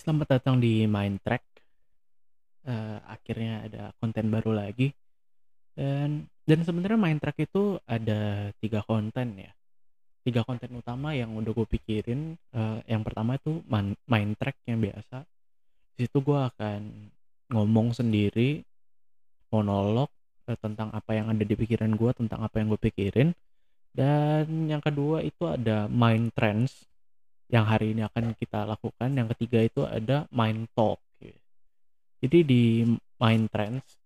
Selamat datang di Mindtrack. Eee, akhirnya ada konten baru lagi. Dan dan sebenarnya Mindtrack itu ada 3 konten ya. 3 konten utama yang udah gue pikirin, eee, yang pertama itu man Mindtrack yang biasa. Di situ gue akan ngomong sendiri, monolog, eee, tentang apa yang ada di pikiran gue, tentang apa yang gue pikirin. Dan yang kedua itu ada Mind Trends, yang hari ini akan kita lakukan. Yang ketiga itu ada Mind Talk. Jadi di Mind Trends,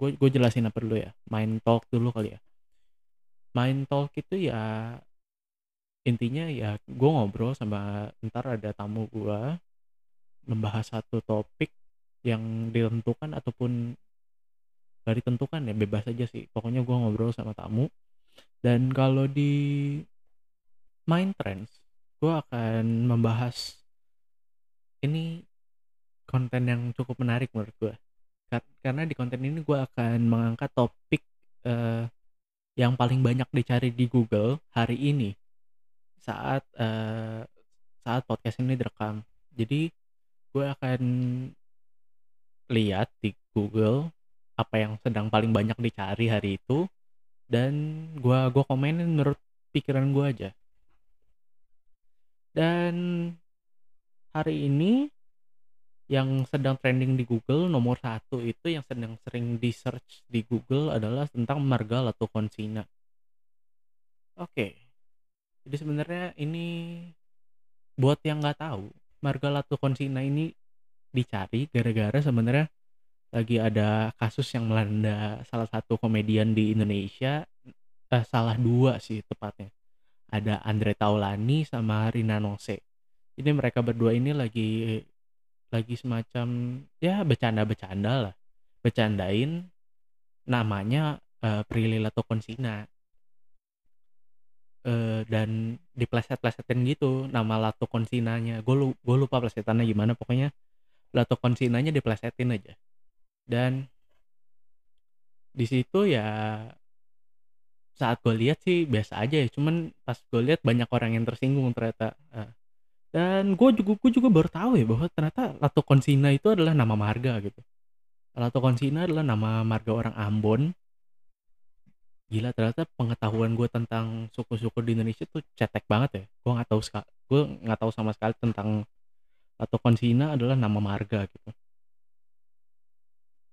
gue gue jelasin apa dulu ya, Mind Talk dulu kali ya. Mind Talk itu ya, intinya ya gue ngobrol sama entar ada tamu gue, membahas satu topik yang ditentukan ataupun nggak ditentukan ya, bebas aja sih. Pokoknya gue ngobrol sama tamu. Dan kalau di Mind Trends, gue akan membahas ini konten yang cukup menarik menurut gue. Kar karena di konten ini gue akan mengangkat topik, eee, yang paling banyak dicari di Google hari ini, saat, eee, saat podcast ini direkam. Jadi gue akan lihat di Google, apa yang sedang paling banyak dicari hari itu, dan gua gua komenin menurut pikiran gue aja. Dan hari ini yang sedang trending di Google nomor 1 itu yang sedang sering di-search di Google adalah tentang Marga Latukonsina. Oke. Jadi sebenarnya ini buat yang nggak tahu, Marga Latukonsina ini dicari gara-gara sebenarnya lagi ada kasus yang melanda salah satu komedian di Indonesia, eh, salah dua sih tepatnya. Ada Andre Taulany sama Rina Nose. Jadi mereka berdua ini lagi lagi semacam ya bercanda-bercanda lah, bercandain namanya, eee, Prilly Latukonsina. Eee, dan dipleset-plesetin gitu nama Latukonsinanya. Gue lu gue lupa plesetannya gimana, pokoknya Latukonsinanya diplesetin aja. Dan di situ ya saat gue lihat sih biasa aja ya, cuman pas gue lihat banyak orang yang tersinggung ternyata, eee, dan gue juga gue juga baru tahu ya bahwa ternyata Latukonsina itu adalah nama marga gitu. Latukonsina adalah nama marga orang Ambon. Gila ternyata pengetahuan gue tentang suku-suku di Indonesia tuh cetek banget ya. Gue nggak tahu gue nggak tahu sama sekali tentang Latukonsina adalah nama marga gitu.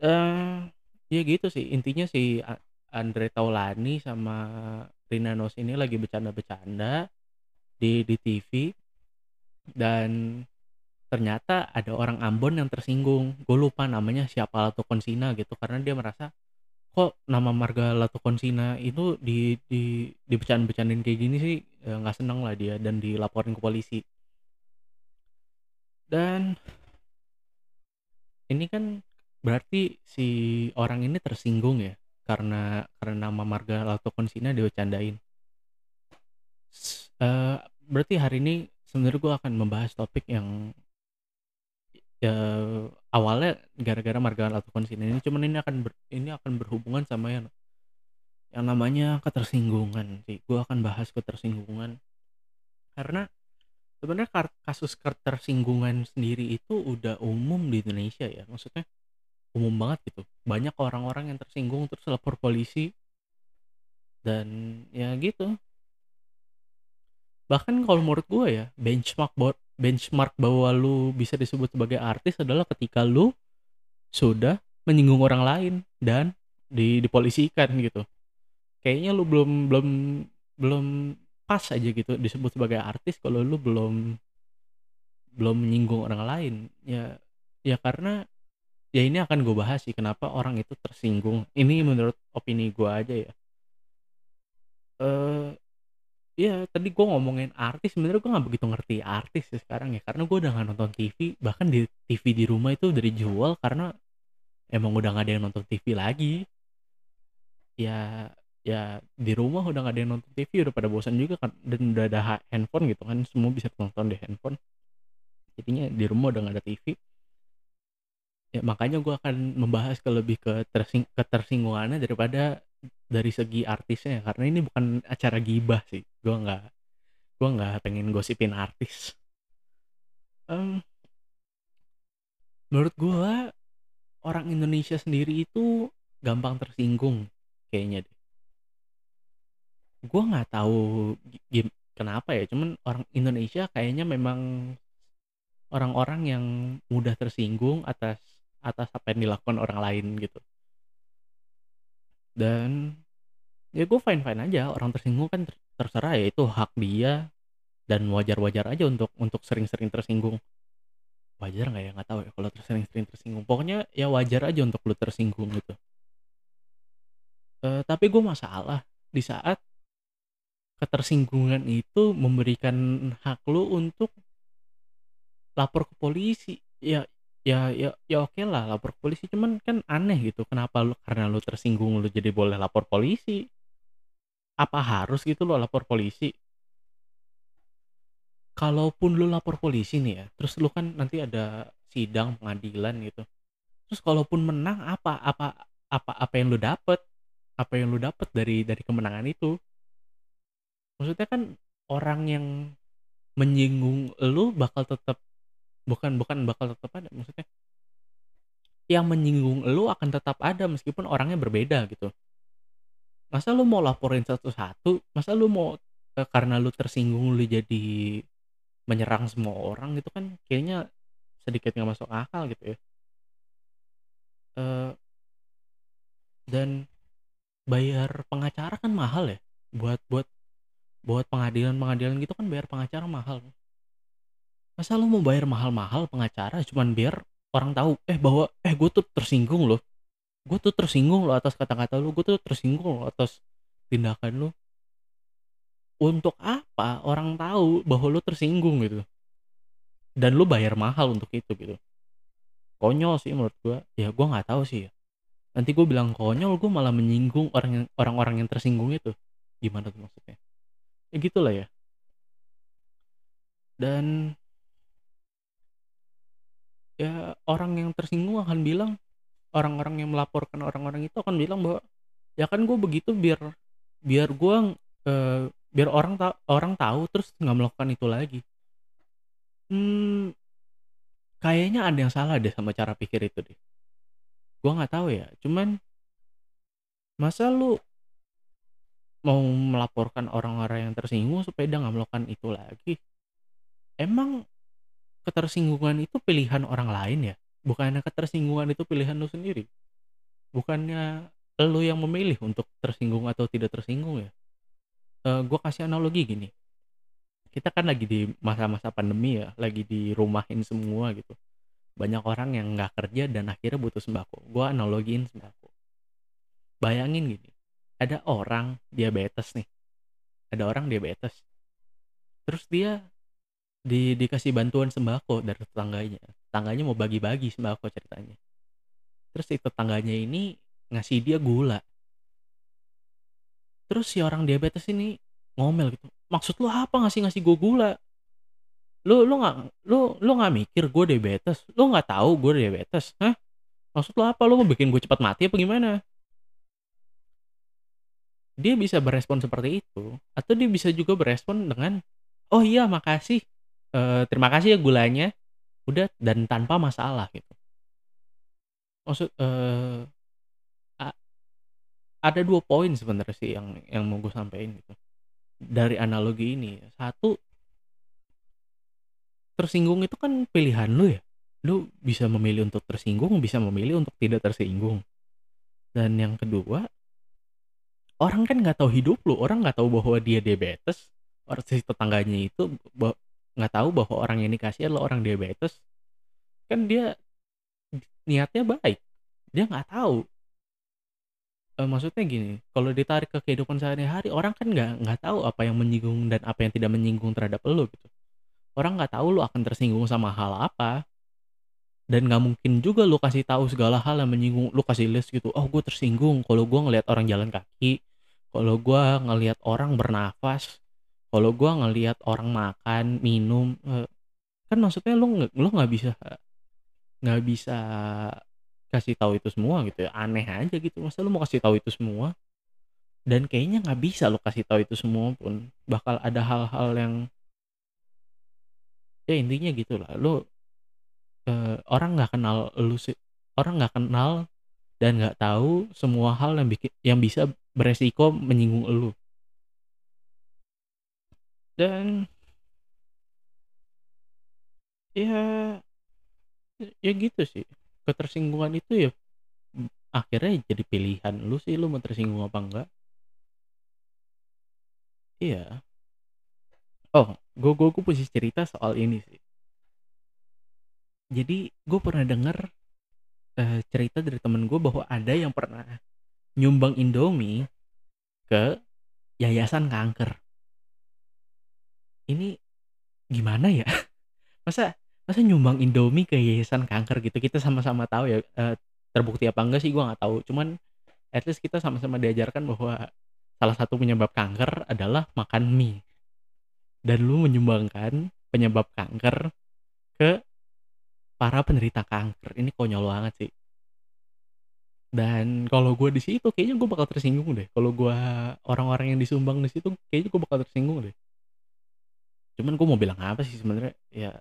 Eee, ya gitu sih intinya si A Andre Taulany sama Rina Nose ini lagi bercanda-bercanda di di TV. Dan ternyata ada orang Ambon yang tersinggung. Gue lupa namanya siapa Latukonsina gitu, karena dia merasa, kok nama marga Latukonsina itu di di dibercanda-bercandain kayak gini sih, eee, nggak seneng lah dia dan dilaporin ke polisi. Dan ini kan berarti si orang ini tersinggung ya, karena karena nama marga Latukonsina dibecandain. S eee, berarti hari ini sebenarnya gue akan membahas topik yang eee, awalnya gara-gara marga Latukonsina ini, cuman ini akan ber ini akan berhubungan sama yang yang namanya ketersinggungan sih. Gue akan bahas ketersinggungan. Karena sebenarnya kasus ketersinggungan sendiri itu udah umum di Indonesia ya, maksudnya umum banget gitu. Banyak orang-orang yang tersinggung terus lapor polisi. Dan ya gitu. Bahkan kalau menurut gue ya, benchmark benchmark bahwa lu bisa disebut sebagai artis adalah ketika lu sudah menyinggung orang lain dan di dipolisikan gitu. Kayaknya lu belum belum belum pas aja gitu disebut sebagai artis kalau lu belum belum menyinggung orang lain. Ya ya karena ya ini akan gue bahas sih kenapa orang itu tersinggung. Ini menurut opini gue aja ya. Eee, iya tadi gue ngomongin artis, sebenarnya gue nggak begitu ngerti artis sih sekarang ya, karena gue udah nggak nonton TV, bahkan di TV di rumah itu udah dijual karena emang udah nggak ada yang nonton TV lagi. Ya ya di rumah udah nggak ada yang nonton TV, udah pada bosan juga kan dan udah ada ha handphone gitu kan, semua bisa nonton di handphone. Jadinya di rumah udah nggak ada TV. Ya makanya gue akan membahas ke lebih ke tersing ketersinggungannya daripada dari segi artisnya, karena ini bukan acara gibah sih. Gue nggak gue nggak pengen gosipin artis. Mmm Menurut gua, orang Indonesia sendiri itu gampang tersinggung kayaknya deh. Gua nggak tahu kenapa ya, cuman orang Indonesia kayaknya memang orang-orang yang mudah tersinggung atas atas apa yang dilakukan orang lain gitu. Dan ya gue fine-fine aja, orang tersinggung kan ter terserah ya itu hak dia dan wajar-wajar aja untuk untuk sering-sering tersinggung. Wajar nggak ya? Nggak tahu ya kalau ter sering-sering tersinggung. Pokoknya ya wajar aja untuk lu tersinggung gitu. Eee, tapi gue masalah di saat ketersinggungan itu memberikan hak lu untuk lapor ke polisi. Ya ya ya ya okelah lapor ke polisi, cuman kan aneh gitu, kenapa lu karena lu tersinggung lu jadi boleh lapor polisi? Apa harus gitu lo lapor polisi? Kalaupun lu lapor polisi nih ya, terus lu kan nanti ada sidang, pengadilan gitu. Terus kalaupun menang apa apa apa apa yang lu dapet? Apa yang lu dapet dari dari kemenangan itu? Maksudnya kan orang yang menyinggung elu bakal tetep bukan bukan bakal tetep ada, maksudnya yang menyinggung elu akan tetap ada meskipun orangnya berbeda gitu. Masa lu mau laporin satu-satu? Masa lu mau, eee, karena lu tersinggung lu jadi menyerang semua orang gitu kan kayaknya sedikit nggak masuk akal gitu ya. Eee dan bayar pengacara kan mahal ya, buat buat buat pengadilan-pengadilan gitu kan bayar pengacara mahal. Masa lu mau bayar mahal-mahal pengacara cuman biar orang tahu, eh, bahwa, "Eh, gue tuh tersinggung loh. Gue tuh tersinggung loh atas kata-kata lu, gue tuh tersinggung loh atas tindakan lu." Untuk apa orang tahu bahwa lu tersinggung gitu? Dan lu bayar mahal untuk itu gitu. Konyol sih menurut gua, ya gua nggak tahu sih ya. Nanti gua bilang konyol, gua malah menyinggung orang yang orang-orang yang tersinggung itu. Gimana tuh maksudnya? Ya gitulah ya. Dan ya orang yang tersinggung akan bilang, orang-orang yang melaporkan orang-orang itu akan bilang bahwa, "Ya kan gue begitu biar biar gua, eee, biar orang ta orang tahu terus nggak melakukan itu lagi." Mmm, kayaknya ada yang salah deh sama cara pikir itu deh. Gua nggak tahu ya, cuman masa lu mau melaporkan orang-orang yang tersinggung supaya dia nggak melakukan itu lagi? Emang ketersinggungan itu pilihan orang lain ya? Bukannya ketersinggungan itu pilihan lu sendiri? Bukannya elu yang memilih untuk tersinggung atau tidak tersinggung ya? Eee, gua kasih analogi gini, kita kan lagi di masa-masa pandemi ya, lagi dirumahin semua gitu. Banyak orang yang nggak kerja dan akhirnya butuh sembako. Gua analogiin sembako. Bayangin gini, ada orang diabetes nih, ada orang diabetes. Terus dia di dikasih bantuan sembako dari tetangganya. Tetangganya mau bagi-bagi sembako ceritanya. Terus si tetangganya ini ngasih dia gula. Terus si orang diabetes ini ngomel gitu, "Maksud lu apa ngasih-ngasih gua gula? Lu lu nggak lu lu nggak mikir gua diabetes? Lu nggak tahu gua diabetes? Hah? Maksud lu apa? Lu mau bikin gue cepat mati apa gimana?" Dia bisa berespon seperti itu, atau dia bisa juga berespon dengan, "Oh iya makasih, eee, terima kasih ya gulanya." Udah dan tanpa masalah gitu. Maksud a ada 2 poin sebenarnya sih yang yang mau gue sampein gitu, dari analogi ini. Satu tersinggung itu kan pilihan lu ya, lu bisa memilih untuk tersinggung, bisa memilih untuk tidak tersinggung. Dan yang kedua, orang kan nggak tahu hidup lu, orang nggak tahu bahwa dia diabetes, or si tetangganya itu nggak tahu bahwa orang yang dikasih adalah orang diabetes. Kan dia niatnya baik, dia nggak tahu. Eee, maksudnya gini, kalau ditarik ke kehidupan sehari-hari, orang kan nggak nggak tahu apa yang menyinggung dan apa yang tidak menyinggung terhadap elu gitu. Orang nggak tahu lu akan tersinggung sama hal apa. Dan nggak mungkin juga lu kasih tahu segala hal yang menyinggung, lu kasih list gitu, "Oh gue tersinggung kalau gua ngelihat orang jalan kaki, kalau gua ngelihat orang bernafas, kalau gua ngelihat orang makan, minum." Eee, kan maksudnya lu nge lu nggak bisa nggak bisa kasih tahu itu semua gitu ya, aneh aja gitu. Masa lu mau kasih tahu itu semua? Dan kayaknya nggak bisa lu kasih tahu itu semua pun, bakal ada hal-hal yang Ya intinya gitulah, lu Eee, orang nggak kenal sih orang nggak kenal dan nggak tahu semua hal yang biki yang bisa beresiko menyinggung elu. Dan Ya ya gitu sih, ketersinggungan itu ya, akhirnya jadi pilihan lu sih, lu mau tersinggung apa enggak. Iya. Oh, gue gue gue punya cerita soal ini sih. Jadi, gue pernah denger, eee, cerita dari temen gue bahwa ada yang pernah nyumbang Indomie ke yayasan kanker. Ini gimana ya? Masa masa nyumbang Indomie ke yayasan kanker gitu, kita sama-sama tahu ya, eee, terbukti apa enggak sih gue nggak tahu, cuman at least kita sama-sama diajarkan bahwa salah satu penyebab kanker adalah makan mie. Dan lu menyumbangkan penyebab kanker ke para penderita kanker, ini konyol banget sih. Dan kalau gue di situ kayaknya gue bakal tersinggung deh, kalau gue orang-orang yang disumbang di situ kayaknya gue bakal tersinggung deh. Cuman gue mau bilang apa sih sebenarnya, ya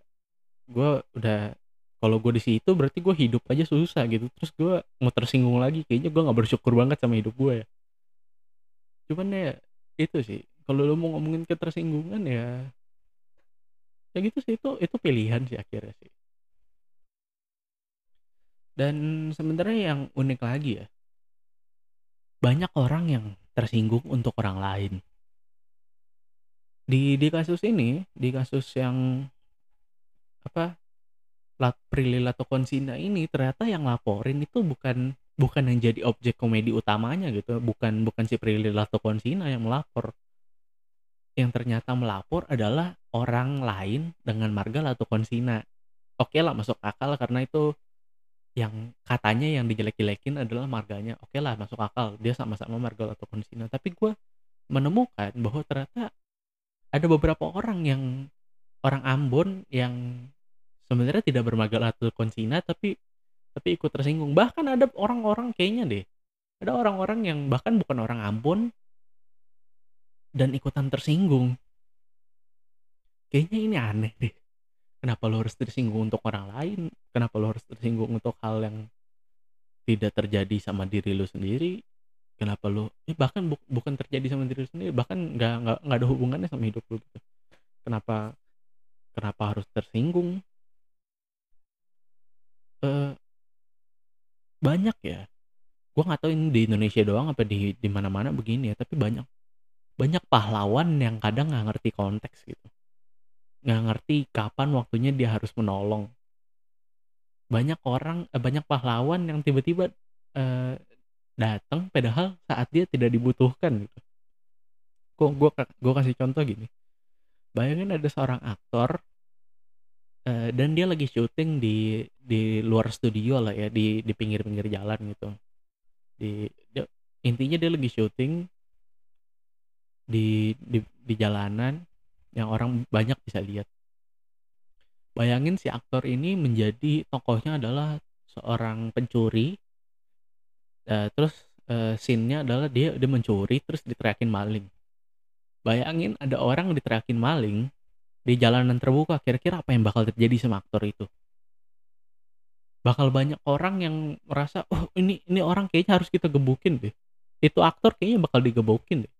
gue udah kalau gue di situ berarti gue hidup aja susah gitu, terus gue mau tersinggung lagi, kayaknya gue nggak bersyukur banget sama hidup gue ya. Cuman ya itu sih, kalau lu mau ngomongin ketersinggungan ya ya gitu sih, itu itu pilihan sih akhirnya sih. Dan sebenarnya yang unik lagi ya banyak orang yang tersinggung untuk orang lain. Di di kasus ini, di kasus yang apa, lat Prilly Latuconsina ini ternyata yang laporin itu bukan bukan yang jadi objek komedi utamanya gitu, bukan bukan si Prilly Latuconsina yang melapor. Yang ternyata melapor adalah orang lain dengan marga Latuconsina. Okelah masuk akal karena itu yang katanya yang dijelek-jelekin adalah marganya, okelah masuk akal, dia sama-sama marga Latuconsina. Tapi gue menemukan bahwa ternyata ada beberapa orang yang orang Ambon yang sebenarnya tidak bermarga Latuconsina tapi tapi ikut tersinggung. Bahkan ada orang-orang kayaknya deh, ada orang-orang yang bahkan bukan orang Ambon dan ikutan tersinggung. Kayaknya ini aneh deh. Kenapa lo harus tersinggung untuk orang lain? Kenapa lo harus tersinggung untuk hal yang tidak terjadi sama diri lu sendiri? Kenapa lu eh, bahkan buk bukan terjadi sama diri sendiri, bahkan nggak nggak nggak ada hubungannya sama hidup lu gitu. Kenapa kenapa harus tersinggung? Eee banyak ya, gue nggak tahu ini di Indonesia doang apa di di mana-mana begini ya, tapi banyak banyak pahlawan yang kadang nggak ngerti konteks gitu. Nggak ngerti kapan waktunya dia harus menolong. Banyak orang eee, banyak pahlawan yang tiba-tiba, eee, datang padahal saat dia tidak dibutuhkan gitu. Gu gua ka gua kasih contoh gini, bayangin ada seorang aktor, eee, dan dia lagi syuting di di luar studio lah ya, di di pinggir-pinggir jalan gitu. Di dia intinya dia lagi syuting di di di jalanan yang orang banyak bisa lihat. Bayangin si aktor ini menjadi tokohnya adalah seorang pencuri eee, terus, eee, scene-nya adalah dia dia mencuri terus diteriakin maling. Bayangin ada orang diteriakin maling di jalanan terbuka, kira-kira apa yang bakal terjadi sama aktor itu? Bakal banyak orang yang merasa, "Oh ini ini orang kayaknya harus kita gebukin deh." Itu aktor kayaknya bakal digebukin deh.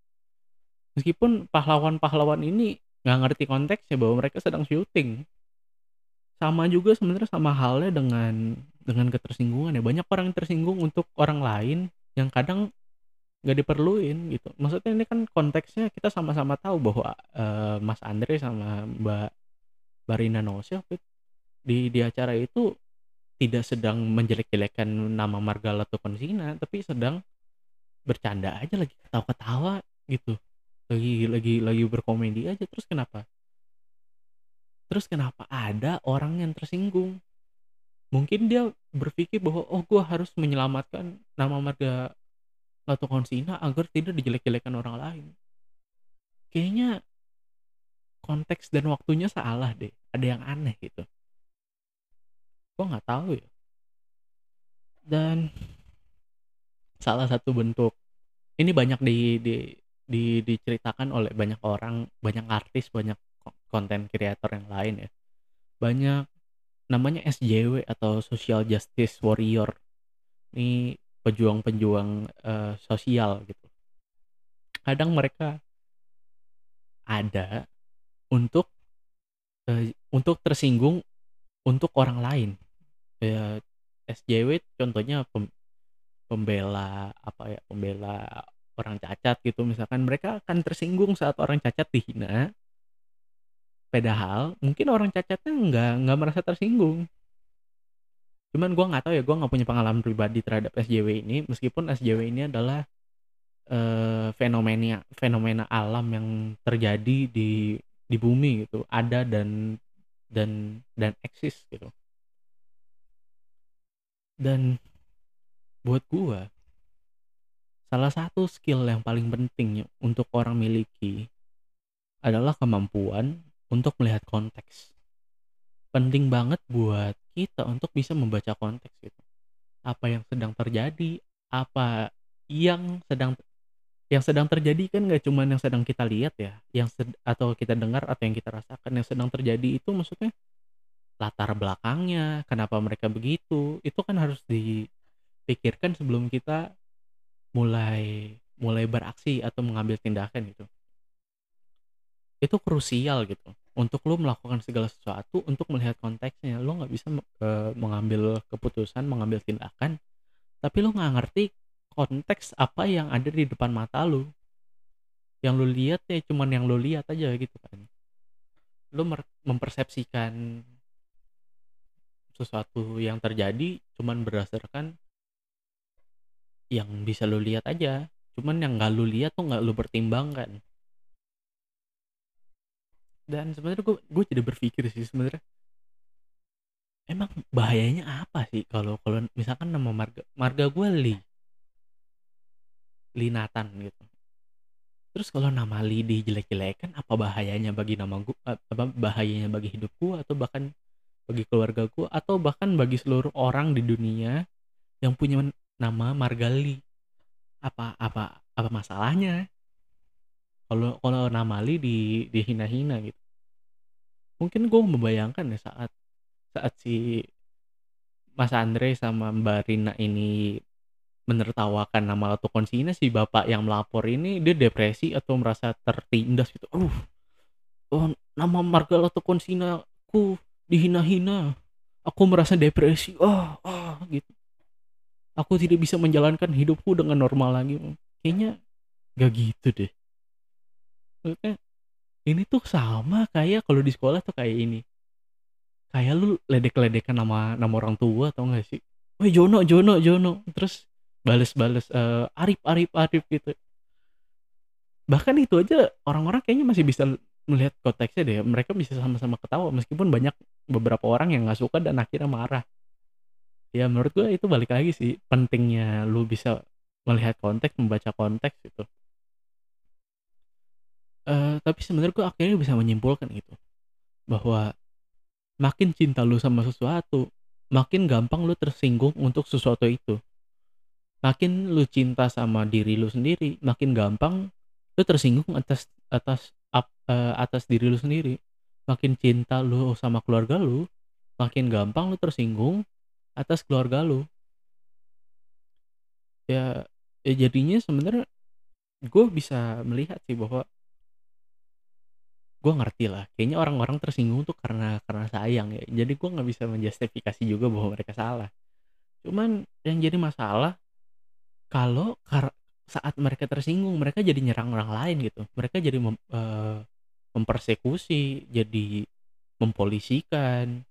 Meskipun pahlawan-pahlawan ini nggak ngerti konteksnya bahwa mereka sedang syuting. Sama juga sebenarnya sama halnya dengan dengan ketersinggungan ya, banyak orang yang tersinggung untuk orang lain yang kadang nggak diperluin gitu. Maksudnya ini kan konteksnya kita sama-sama tahu bahwa, eee, Mas Andre sama Mbak Mbak Rina Nose waktu di di acara itu tidak sedang menjelek-jelekan nama marga Latuconsina, tapi sedang bercanda aja lagi ketawa-ketawa gitu. Lagi lagi lagi berkomedi aja, terus kenapa? Terus kenapa ada orang yang tersinggung? Mungkin dia berpikir bahwa, "Oh gua harus menyelamatkan nama marga Latuconsina agar tidak dijelek-jelekan orang lain." Kayaknya konteks dan waktunya salah deh, ada yang aneh gitu. Gua nggak tahu ya. Dan salah satu bentuk ini banyak di di di diceritakan oleh banyak orang, banyak artis, banyak ko konten kreator yang lain ya. Banyak namanya SJW atau Social Justice Warrior. Ini pejuang-pejuang uh, sosial gitu. Kadang mereka ada untuk uh, untuk tersinggung untuk orang lain. Ya, SJW contohnya pem, pembela apa ya pembela orang cacat gitu misalkan mereka akan tersinggung saat orang cacat dihina padahal mungkin orang cacatnya nggak nggak merasa tersinggung. Cuman gue nggak tahu ya gue nggak punya pengalaman pribadi terhadap SJW ini meskipun SJW ini adalah uh, fenomena fenomena alam yang terjadi di di bumi gitu ada dan dan dan eksis gitu. Dan buat gue Salah satu skill yang paling penting untuk orang miliki adalah kemampuan untuk melihat konteks. Penting banget buat kita untuk bisa membaca konteks itu. Apa yang sedang terjadi, apa yang sedang yang sedang terjadi kan nggak cuma yang sedang kita lihat ya, yang sed, atau kita dengar atau yang kita rasakan yang sedang terjadi itu maksudnya latar belakangnya, kenapa mereka begitu, itu kan harus dipikirkan sebelum kita mulai mulai beraksi atau mengambil tindakan gitu itu krusial gitu. Untuk lo melakukan segala sesuatu untuk melihat konteksnya lo nggak bisa uh, mengambil keputusan mengambil tindakan tapi lo nggak ngerti konteks apa yang ada di depan mata lo yang lo lihat ya cuman yang lo lihat aja gitu kan. Lo mempersepsikan sesuatu yang terjadi cuman berdasarkan yang bisa lu lihat aja. Cuman yang nggak lu lihat tuh nggak lu pertimbangkan dan sebenarnya gue gue jadi berpikir sih sebenarnya. Emang bahayanya apa sih kalau kalau misalkan nama marga marga gue Li? Li Nathan gitu. Terus kalau nama Li dijelek-jelekan apa bahayanya bagi nama gue apa bahayanya bagi hidup gue atau bahkan bagi keluarga gue atau bahkan bagi seluruh orang di dunia yang punya nama Margali apa apa apa masalahnya kalau kalau nama Li di dihina-hina gitu. Mungkin gue membayangkan ya saat saat si Mas Andre sama Mbak Rina ini menertawakan nama Sina si bapak yang melapor ini dia depresi atau merasa tertindas gitu. Aduh oh, nama marga Sina ku dihina-hina. Aku merasa depresi. Oh, oh gitu. Aku tidak bisa menjalankan hidupku dengan normal lagi. Kayaknya gak gitu deh Maksudnya, ini tuh sama kayak kalau di sekolah tuh kayak ini. Kayak lu ledek-ledekan nama nama orang tua atau enggak sih? Woi Jono Jono Jono. Terus bales-bales uh, Arif Arif Arif gitu. Bahkan itu aja orang-orang kayaknya masih bisa melihat konteksnya deh. Mereka bisa sama-sama ketawa meskipun banyak beberapa orang yang nggak suka dan akhirnya marah. Ya menurut gue itu balik lagi sih pentingnya lu bisa melihat konteks membaca konteks gitu uh, tapi sebenarnya gue akhirnya bisa menyimpulkan itu bahwa makin cinta lu sama sesuatu makin gampang lu tersinggung untuk sesuatu itu. Makin lu cinta sama diri lu sendiri makin gampang lu tersinggung atas atas up, uh, atas diri lu sendiri. Makin cinta lu sama keluarga lu makin gampang lu tersinggung atas keluarga lu. Ya, ya jadinya sebenarnya gue bisa melihat sih bahwa gue ngerti lah kayaknya orang-orang tersinggung tuh karena karena sayang ya. Jadi gue nggak bisa menjustifikasi juga bahwa mereka salah. Cuman yang jadi masalah kalau saat mereka tersinggung mereka jadi nyerang orang lain gitu. Mereka jadi mem, uh, mempersekusi jadi mempolisikan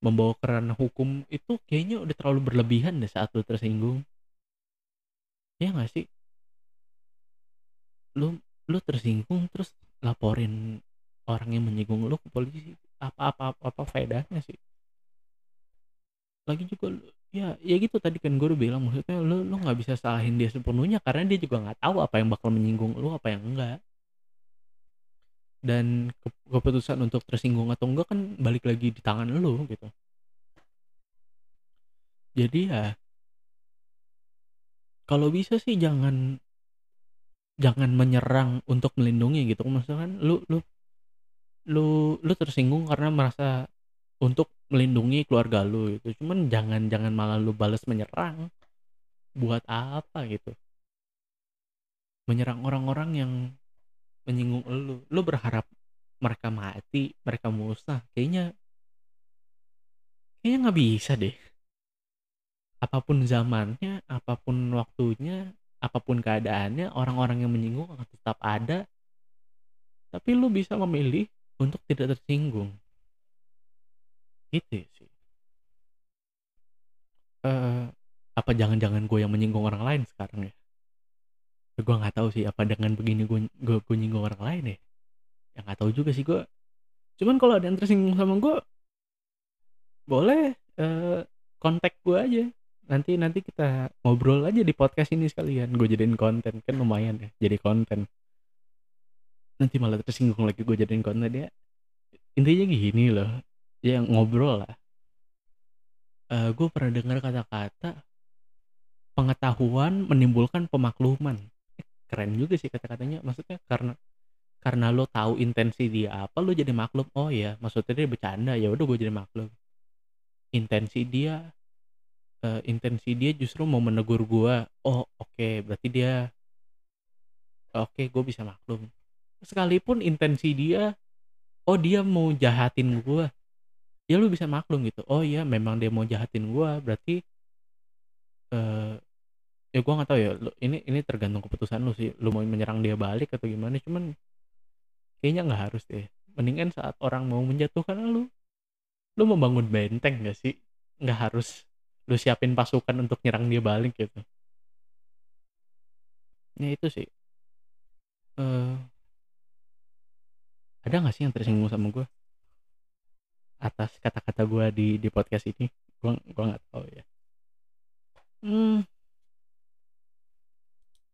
membawa ke ranah hukum itu kayaknya udah terlalu berlebihan deh saat lu tersinggung. Ya gak sih? Lu lu tersinggung terus laporin orang yang menyinggung lu ke polisi apa apa apa, apa faedahnya sih? Lagi juga ya ya gitu tadi kan gue udah bilang maksudnya lu lu nggak bisa salahin dia sepenuhnya karena dia juga nggak tahu apa yang bakal menyinggung lu apa yang enggak. Dan keputusan untuk tersinggung atau enggak kan balik lagi di tangan lo gitu. Jadi ya kalau bisa sih jangan jangan menyerang untuk melindungi gitu maksudnya kan lu lu lu lu tersinggung karena merasa untuk melindungi keluarga lu gitu. Cuman jangan jangan malah lu bales menyerang. Buat apa gitu. Menyerang orang-orang yang menyinggung elu. Lu berharap mereka mati, mereka musnah, kayaknya kayaknya nggak bisa deh. Apa pun zamannya, apa pun waktunya, apa pun keadaannya, orang-orang yang menyinggung akan tetap ada. Tapi lu bisa memilih untuk tidak tersinggung. Gitu sih. Eh, apa jangan-jangan gue yang menyinggung orang lain sekarang ya? Gue nggak tahu sih apa dengan begini gue gue, gue orang lain ya. Yang nggak tahu juga sih gue. Cuman kalau ada yang tersinggung sama gue, boleh eh, kontak gue aja. Nanti nanti kita ngobrol aja di podcast ini sekalian. Gue jadiin konten kan lumayan ya, jadi konten. Nanti malah tersinggung lagi gue jadiin konten ya. Intinya gini loh, ya ngobrol lah. Eh, gue pernah dengar kata-kata pengetahuan menimbulkan pemakluman. Eh, keren juga sih kata-katanya. Maksudnya karena karena lo tahu intensi dia apa, lo jadi maklum. Oh ya, maksudnya dia bercanda. Ya udah gue jadi maklum. Intensi dia eh, intensi dia justru mau menegur gue. Oh, oke, berarti dia oke, gue bisa maklum. Sekalipun intensi dia oh dia mau jahatin gue. Ya lu bisa maklum gitu. Oh iya, memang dia mau jahatin gue, berarti eh ya gue nggak tahu ya. Lu, ini ini tergantung keputusan lu sih. Lu mau menyerang dia balik atau gimana? Cuman kayaknya nggak harus deh. Mendingan saat orang mau menjatuhkan lu, lu membangun benteng gak sih? Nggak harus lu siapin pasukan untuk nyerang dia balik gitu. Ya itu sih. Eh ada nggak sih yang tersinggung sama gue atas kata-kata gue di di podcast ini? Gue gua nggak tahu ya. Hmm,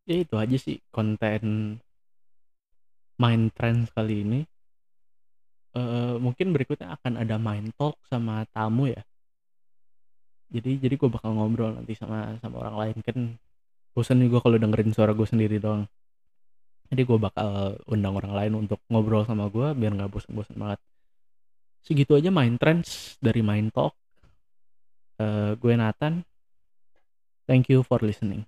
ya itu aja sih konten main trends kali ini. Eh mungkin berikutnya akan ada main talk sama tamu ya. Jadi jadi gue bakal ngobrol nanti sama sama orang lain kan. Bosan gue kalau dengerin suara gue sendiri doang. Jadi gue bakal undang orang lain untuk ngobrol sama gue biar nggak bosan-bosan banget. Segitu aja main trends dari main talk. Eh gue Nathan. Thank you for listening.